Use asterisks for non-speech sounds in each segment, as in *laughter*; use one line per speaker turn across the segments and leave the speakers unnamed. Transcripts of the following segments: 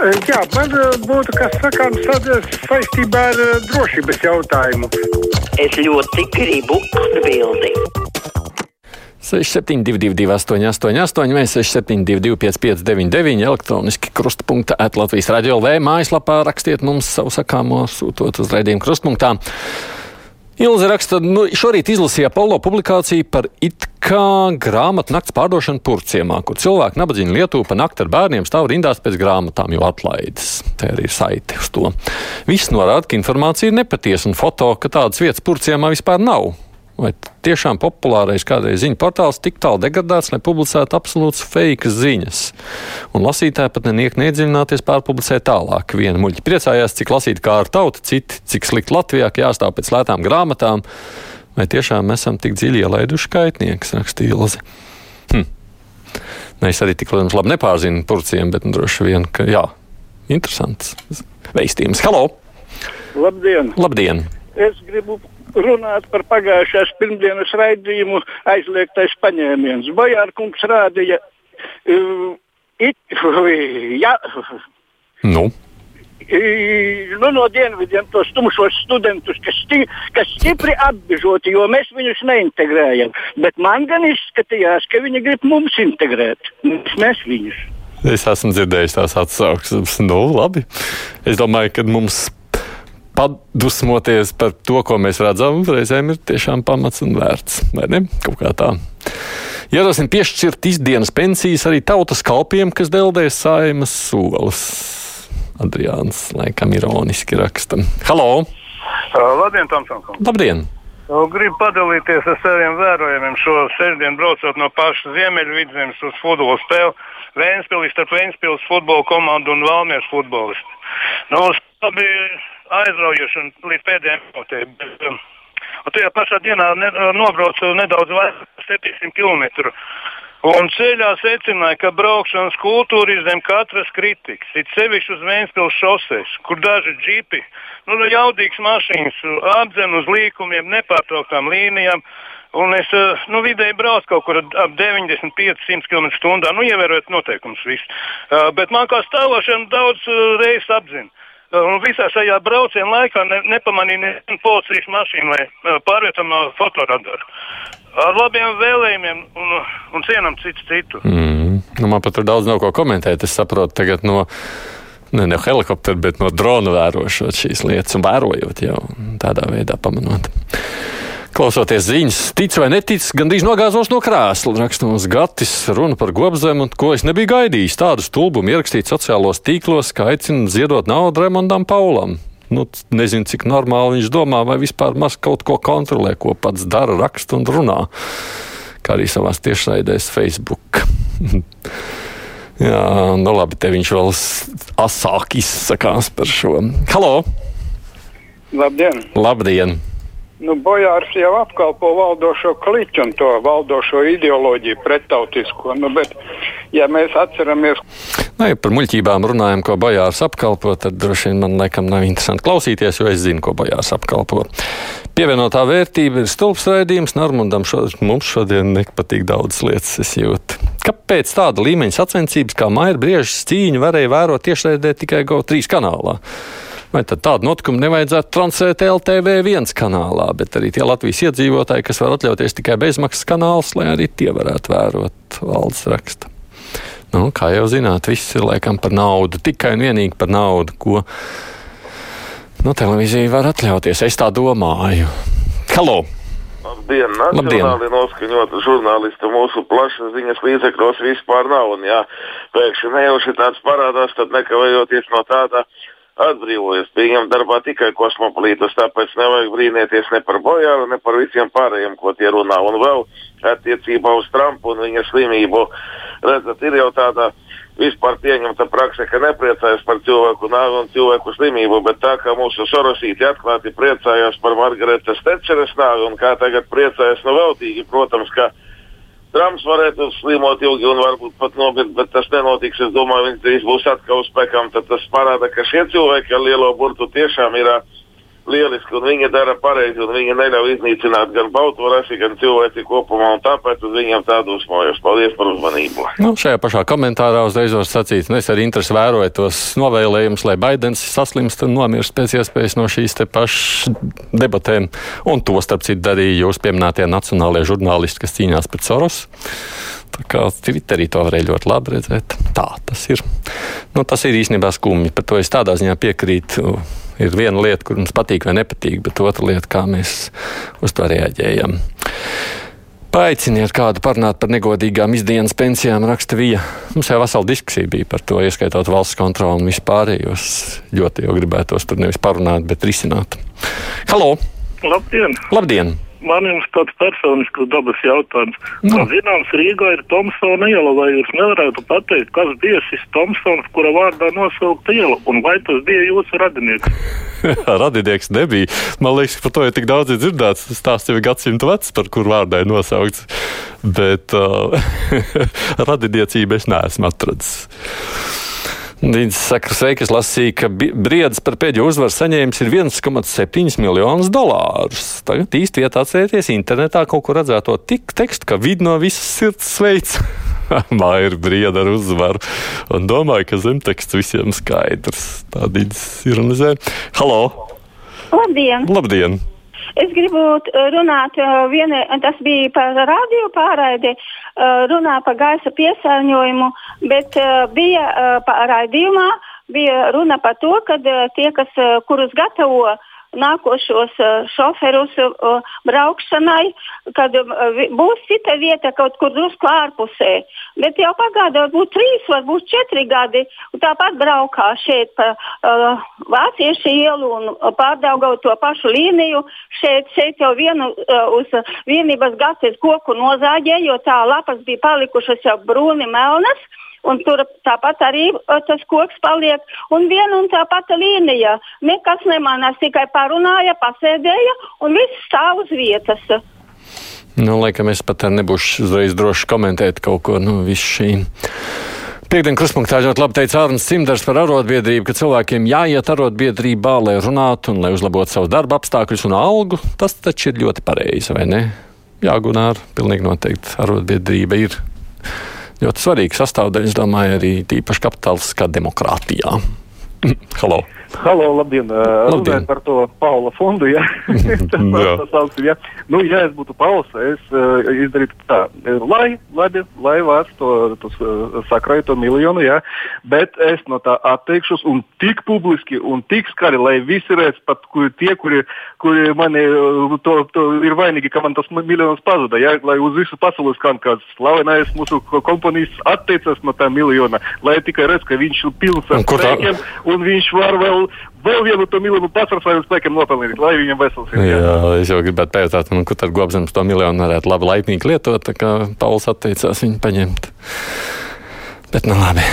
Jā, man uh, būtu kas sakāms saistībā ar uh, drošības jautājumu.
Es ļoti gribu atbildēt.
6722, 888, vai 672, 559, elektroniski krustpunkta atlatvijas radio LV mājaslapā rakstiet mums savu sakāmo, sūtot uz raidījumu krustpunktā. Ilze raksta, nu, šorīt izlasīja Apollo publikāciju par it kā grāmatu nakts pārdošanu Purciemā, kur cilvēki nabadzīgi Lietuvu pa nakti ar bērniem stāv rindās pēc grāmatām, jo atlaides. Te arī ir saiti uz to. Viss norāda, ka informācija ir nepatiesa un foto, ka tādas vietas Purciemā vispār nav. Vai tiešām populārais kādreiz ziņu portāls tik tālu degradēts, lai publicētu absolūts fake ziņas? Un lasītāji pat neniek neiedziļināties pārpublicē tālāk. Viena muļķa priecājās, cik lasīt kā ar tautu, citi, cik slikti Latvijā, ka jāstāv pēc lētām grāmatām. Vai tiešām esam tik dziļi ielaiduši kaitnieks, rakstīja Ilze. Hm. Ne, es arī tik, protams, labi nepārzinu purciem, bet nu, droši vien, ka jā, interesants veistījums. Halo!
Labdien!
Labdien!
Es gribu runāt par pagājušās pirmdienas raidījumu aizliegtais paņēmiens. Bojārkungs rādīja, uh, it, *laughs* ja,
Nu,
nu, no dienvidiem tos tumšos studentus, kas, sti, kas stipri apbežoti, jo mēs viņus neintegrējam. Bet man gan izskatījās, ka viņi grib mums integrēt, mēs viņus.
Es esmu dzirdējis tās atsauksmes. Nu, labi. Es domāju, ka mums padusmoties par to, ko mēs redzam, reizēm ir tiešām pamats un vērts. Vai ne? Kaut kā tā. Ierosim piešķirt izdienas pensijas arī tautas kalpiem, kas deldēs saimas solis. Adriāns laikam ironiski raksta. Halo!
Labdien, Tomsons!
Labdien!
Gribu padalīties ar saviem vērojumiem. Šo sestdienu braucot no pašas Ziemeļvidzemes uz futbola spēli Vēnspilsnes starp Vēnspilsnes futbola komandu un Valmieras futbolistu. Nu, tā bija aizraujoši un līdz pēdējiem minūtēm. Um, un tajā pašā dienā ne, nobraucu nedaudz vairāk par 700 km. Un ceļā secināja, ka braukšanas kultūra ir zem katras kritikas. It sevišķi uz Vēnspils šoseis, kur daži džipi, nu, jaudīgas mašīnas apdzen uz līkumiem, nepārtrauktām līnijām. Un es nu, vidēji braucu kaut kur ap 95-100 km/h, nu, ievērojot noteikumus visus. Uh, bet man kā stāvošana daudz uh, reizes apzina. Un visā šajā brauciena laikā ne, nepamanīju nevienu policijas mašīnu vai pārvietojamo fotoradaru. Ar labiem vēlējumiem un, un cienam citu citu.
Mm. Nu, man pat tur daudz nav ko komentēt. Es saprotu tagad no. Ne no helikoptera, bet no drona vērojot šīs lietas un vērojot jau tādā veidā pamanot. Klausoties ziņas, tic vai netic, gandrīz nogāzos no krēsla. Raksta mums Gatis, runa par gobzemu, ko es nebiju gaidījis. Tādu stulbumu ierakstīt sociālos tīklos, kā aicina ziedot naudu Remondam Paulam nu, nezinu, cik normāli viņš domā, vai vispār maz kaut ko kontrolē, ko pats dara, raksta un runā. Kā arī savā tiešraidēs Facebook. *laughs* Jā, nu labi, te viņš vēl asāk izsakās par šo. Halo!
Labdien!
Labdien!
Nu, Bojārs jau apkalpo valdošo kliķu un to valdošo ideoloģiju pretautisko. Nu, bet, ja mēs atceramies.
Nu, ja par muļķībām runājam, ko Bojārs apkalpo, tad droši vien man laikam nav interesanti klausīties, jo es zinu, ko Bojārs apkalpo. Pievienotā vērtība ir stulbs raidījums. Normundam šo, mums šodien nepatīk daudz lietas, es jūtu. Kāpēc tāda līmeņa sacensības kā Maija Briežas cīņa varēja vērot tiešraidē tikai GO3 kanālā? Vai tad tādu notikumu nevajadzētu transēt LTV viens kanālā, bet arī tie Latvijas iedzīvotāji, kas var atļauties tikai bezmaksas kanālus, lai arī tie varētu vērot valdes rakstu. Nu, kā jau zināt, viss ir laikam par naudu, tikai un vienīgi par naudu, ko nu, televīzija var atļauties. Es tā domāju. Halo!
Labdien, nacionāli noskaņota žurnālisti mūsu plašsaziņas līdzekļos vispār nav. Un, ja pēkšņi nejauši tāds parādās, tad nekavējoties no tāda atbrīvojas. Viņam darbā tikai kosmopolītus, tāpēc nevajag brīnīties ne par bojāru, ne par visiem pārējiem, ko tie runā. Un vēl attiecībā uz Trumpu un viņa slimību, redzat, ir jau tāda vispār pieņemta prakse, ka nepriecājas par cilvēku nāvi un cilvēku slimību, bet tā kā mūsu sorosīti atklāti priecājās par Margaretas Tečeres nāvi un kā tagad priecājas no veltīgi, protams, ka Trumps varētu slimot ilgi un varbūt pat nomirt, bet tas nenotiks. Es domāju, viņš drīz būs atkal uz spēkām. Tad tas parāda, ka šie cilvēki ar lielo burtu tiešām ir lieliski, un viņi dara pareizi, un viņi neļauj iznīcināt gan balto rasi, gan cilvēci kopumā, un tāpēc uz viņiem tādu uzmojos. Paldies par uzmanību.
Nu, šajā pašā komentārā uzreiz var sacīt, nu, es ar interesi vēroju tos novēlējumus, lai Baidens saslimst un nomirst pēc iespējas no šīs te pašas debatēm, un to starp citu darīja jūs pieminētie nacionālie žurnālisti, kas cīnās pret Soros. Tā kā Twitterī to varēja ļoti labi redzēt. Tā tas ir. Nu, tas ir īstenībā skumji. Par to es tādā ziņā piekrītu. Ir viena lieta, kur mums patīk vai nepatīk, bet otra lieta, kā mēs uz to reaģējam. Paaiciniet kādu parunāt par negodīgām izdienas pensijām, raksta Vija. Mums jau vesela diskusija bija par to, ieskaitot valsts kontroli un vispārējos. Ļoti jau gribētos tur nevis parunāt, bet risināt. Halo!
Labdien!
Labdien!
Man jums tāds personisks dabas jautājums. Nu. Kā zināms, Rīgā ir Tomsona iela, vai jūs nevarētu pateikt, kas bija šis Tomsons, kura vārdā nosaukta iela, un vai tas bija jūsu radinieks? *laughs*
radinieks nebija. Man liekas, par to ir tik daudz dzirdēts. Tas stāsts jau ir gadsimtu vecs, par kur vārdā ir nosaukts. Bet uh, *laughs* radiniecību es neesmu atradzis. Viņš saka, sveiki, es lasīju, ka briedis par pēdējo uzvaru saņēmis ir 1,7 miljonus dolārus. Tagad īsti vietā atcerieties internetā kaut kur redzēto tik tekstu, ka vidi no visas sirds sveic. *laughs* Māja ir brieda ar uzvaru. Un domāju, ka zemteksts visiem skaidrs. Tādīgs ironizē. Halo!
Labdien!
Labdien!
Es gribu runāt, viena, tas bija par radio pārraidi, runā par gaisa piesārņojumu, bet bija raidījumā, bija runa par to, ka tie, kas, kurus gatavo nākošos uh, šoferus uh, braukšanai, kad uh, būs cita vieta kaut kur drusku ārpusē. Bet jau pagāja varbūt trīs, varbūt četri gadi, un tāpat braukā šeit pa uh, Vāciešu ielu un pārdaugau to pašu līniju. Šeit, šeit jau vienu uh, uz vienības gases koku nozāģē, jo tā lapas bija palikušas jau brūni melnas. Un tur tāpat arī tas koks paliek. Un viena un tā pati līnija. Nekas nemanās, tikai parunāja, pasēdēja un viss stāv uz vietas.
Nu, laikam es pat nebūšu uzreiz droši komentēt kaut ko no nu, visu šīm. Piektdienas kruspunktā ļoti labi teica Arnēs Cimders par arotbiedrību, ka cilvēkiem jāiet arotbiedrībā, lai runātu un lai uzlabotu savus darba apstākļus un algu. Tas taču ir ļoti pareizi, vai ne? Jā, Gunār, pilnīgi noteikti arotbiedrība ir ļoti svarīga sastāvdaļa, es domāju, arī tīpaši kapitālistiskā demokrātijā. *laughs* Halo!
Halo, labdien! Runājot par to Paula fondu, ja? *laughs* tas saucam, ja? Nu, ja es būtu Pauls, es uh, izdarītu tā, lai, labi, lai vārds to, to sakrāju to miljonu, ja? bet es no tā atteikšos un tik publiski un tik skari, lai visi redz, pat kuri, tie, kuri, kuri mani to, to ir vainīgi, ka man tas miljons pazuda, ja? lai uz visu pasauli skan kāds slavenais mūsu komponijas atteicas no tā miljona, lai tikai redz, ka viņš ir pilns ar spēkiem un viņš var vēl vēl, vēl vienu to miljonu pats ar saviem spēkiem nopelnīt, lai viņam vesels ir.
Jā, jā es jau gribētu pētāt, nu, kur tad Gobzems to miljonu varētu labi laipnīgi lietot, tā kā Pauls atteicās viņu paņemt. Bet nu labi.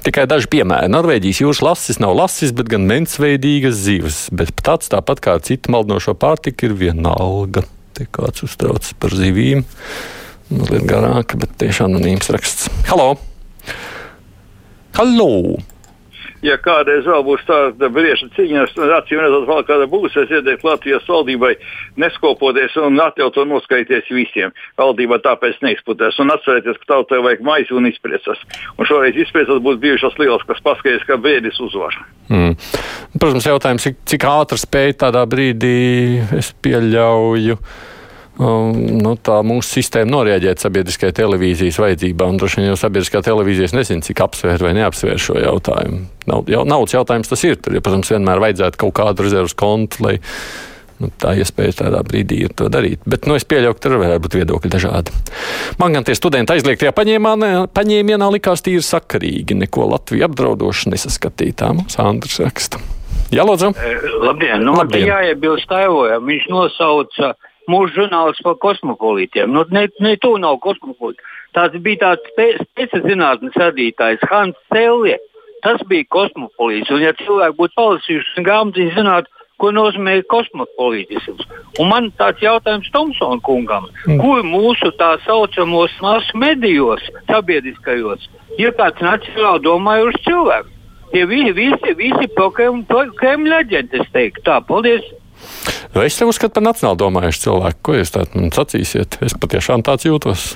Tikai daži piemēri. Norvēģijas jūras lasis nav lasis, bet gan mensveidīgas zivis. Bet tāds tāpat kā cita maldinošo pārtika ir vienalga. Te kāds uztraucas par zivīm. Mazliet garāka, bet tiešām anonīms raksts. Halo! Halo!
Ja kādreiz vēl būs tāda brieža cīņa, tad acīm redzot, vēl kāda būs. Es ieteiktu Latvijas valdībai neskopoties un atļaut to noskaities visiem. Valdība tāpēc neizputēs. Un atcerieties, ka tautai vajag maizi un izpriecas. Un šoreiz izpriecas būs bijušas lielas, kas paskaidrs, ka bēdis uzvar.
Mm. Protams, jautājums, cik, cik ātri spēj tādā brīdī es pieļauju nu, tā mūsu sistēma norēģēt sabiedriskajai televīzijas vajadzībām. Droši vien jau sabiedriskā televīzijas nezina, cik apsvēr vai neapsvēr šo jautājumu. Nav, jau, naudas jautājums tas ir. Tur, ja, protams, vienmēr vajadzētu kaut kādu rezerves kontu, lai nu, tā iespēja tādā brīdī ir to darīt. Bet nu, es pieļauju, ka tur varētu būt viedokļi dažādi. Man gan tie studenti aizliegtajā paņēmienā likās tīri sakarīgi. Neko Latviju apdraudoši nesaskatītā. Mums Andrs raksta. Jā, lūdzu.
Labdien! Nu, Labdien. Jāiebilst Taivojam. Viņš nosauca uh, mūsu žurnālists par kosmopolītiem. Nu, ne, ne to nav kosmopolīti. Tas bija tāds spēcīgs zinātnes radītājs Hans Celje. Tas bija kosmopolīts. Un, ja cilvēki būtu palasījuši grāmatu, zinātu, ko nozīmē kosmopolītisms. Un man tāds jautājums Tomsona kungam, mm. kur mūsu tā saucamos masu medijos, sabiedriskajos, ir kāds nacionāli domājošs cilvēks? Tie visi, visi, visi pro Kremļa aģenti, es teiktu. Tā, paldies!
Nu, es tev uzskatu par nacionāli domājušu cilvēku. Ko jūs tādu man sacīsiet? Es patiešām tāds jūtos.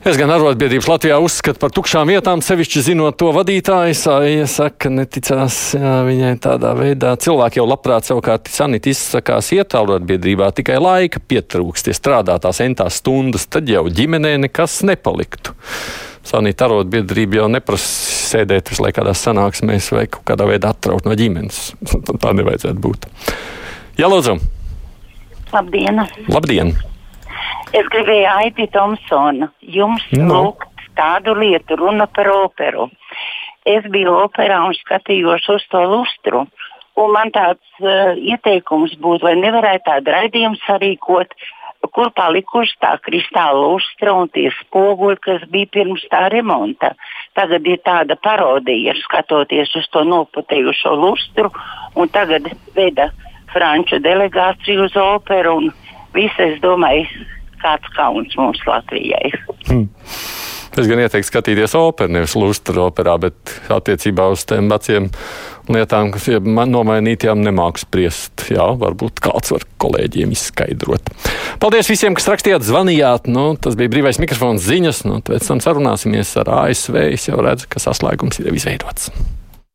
Es gan arotbiedrības Latvijā uzskatu par tukšām vietām, sevišķi zinot to vadītāju. Sāja saka, neticās jā, viņai tādā veidā. Cilvēki jau labprāt savukārt sanīt izsakās iet arotbiedrībā, tikai laika pietrūkst, ja strādā tās entās stundas, tad jau ģimenē nekas nepaliktu. Sanīt arotbiedrība jau neprasa sēdēt visu laiku kādās sanāksmēs vai kaut kādā veidā atraut no ģimenes. *laughs* Tā nevajadzētu būt. Jā, lūdzu!
Labdien!
Labdien!
Es gribēju Aiti Thompsonu jums no. lūgt tādu lietu, runa par operu. Es biju operā un skatījos uz to lustru. Un man tāds uh, ieteikums būtu, vai nevarētu tādu raidījumu sarīkot, kur palikuši tā kristāla lustra un tie spoguļi, kas bija pirms tā remonta. Tagad ir tāda parodija, skatoties uz to noputējušo lustru, un tagad veda franču delegāciju uz operu. Viss, es domāju, kāds kauns mums Latvijai. Hmm.
Es gan ieteiktu skatīties operu, nevis lustru operā, bet attiecībā uz tiem veciem lietām, kas ir nomainītām, nemāku spriest. Jā, varbūt kāds var kolēģiem izskaidrot. Paldies visiem, kas rakstījāt, zvanījāt. Nu, tas bija brīvais mikrofons ziņas, nu, pēc tam sarunāsimies ar ASV. Es jau redzu, ka saslēgums ir izveidots.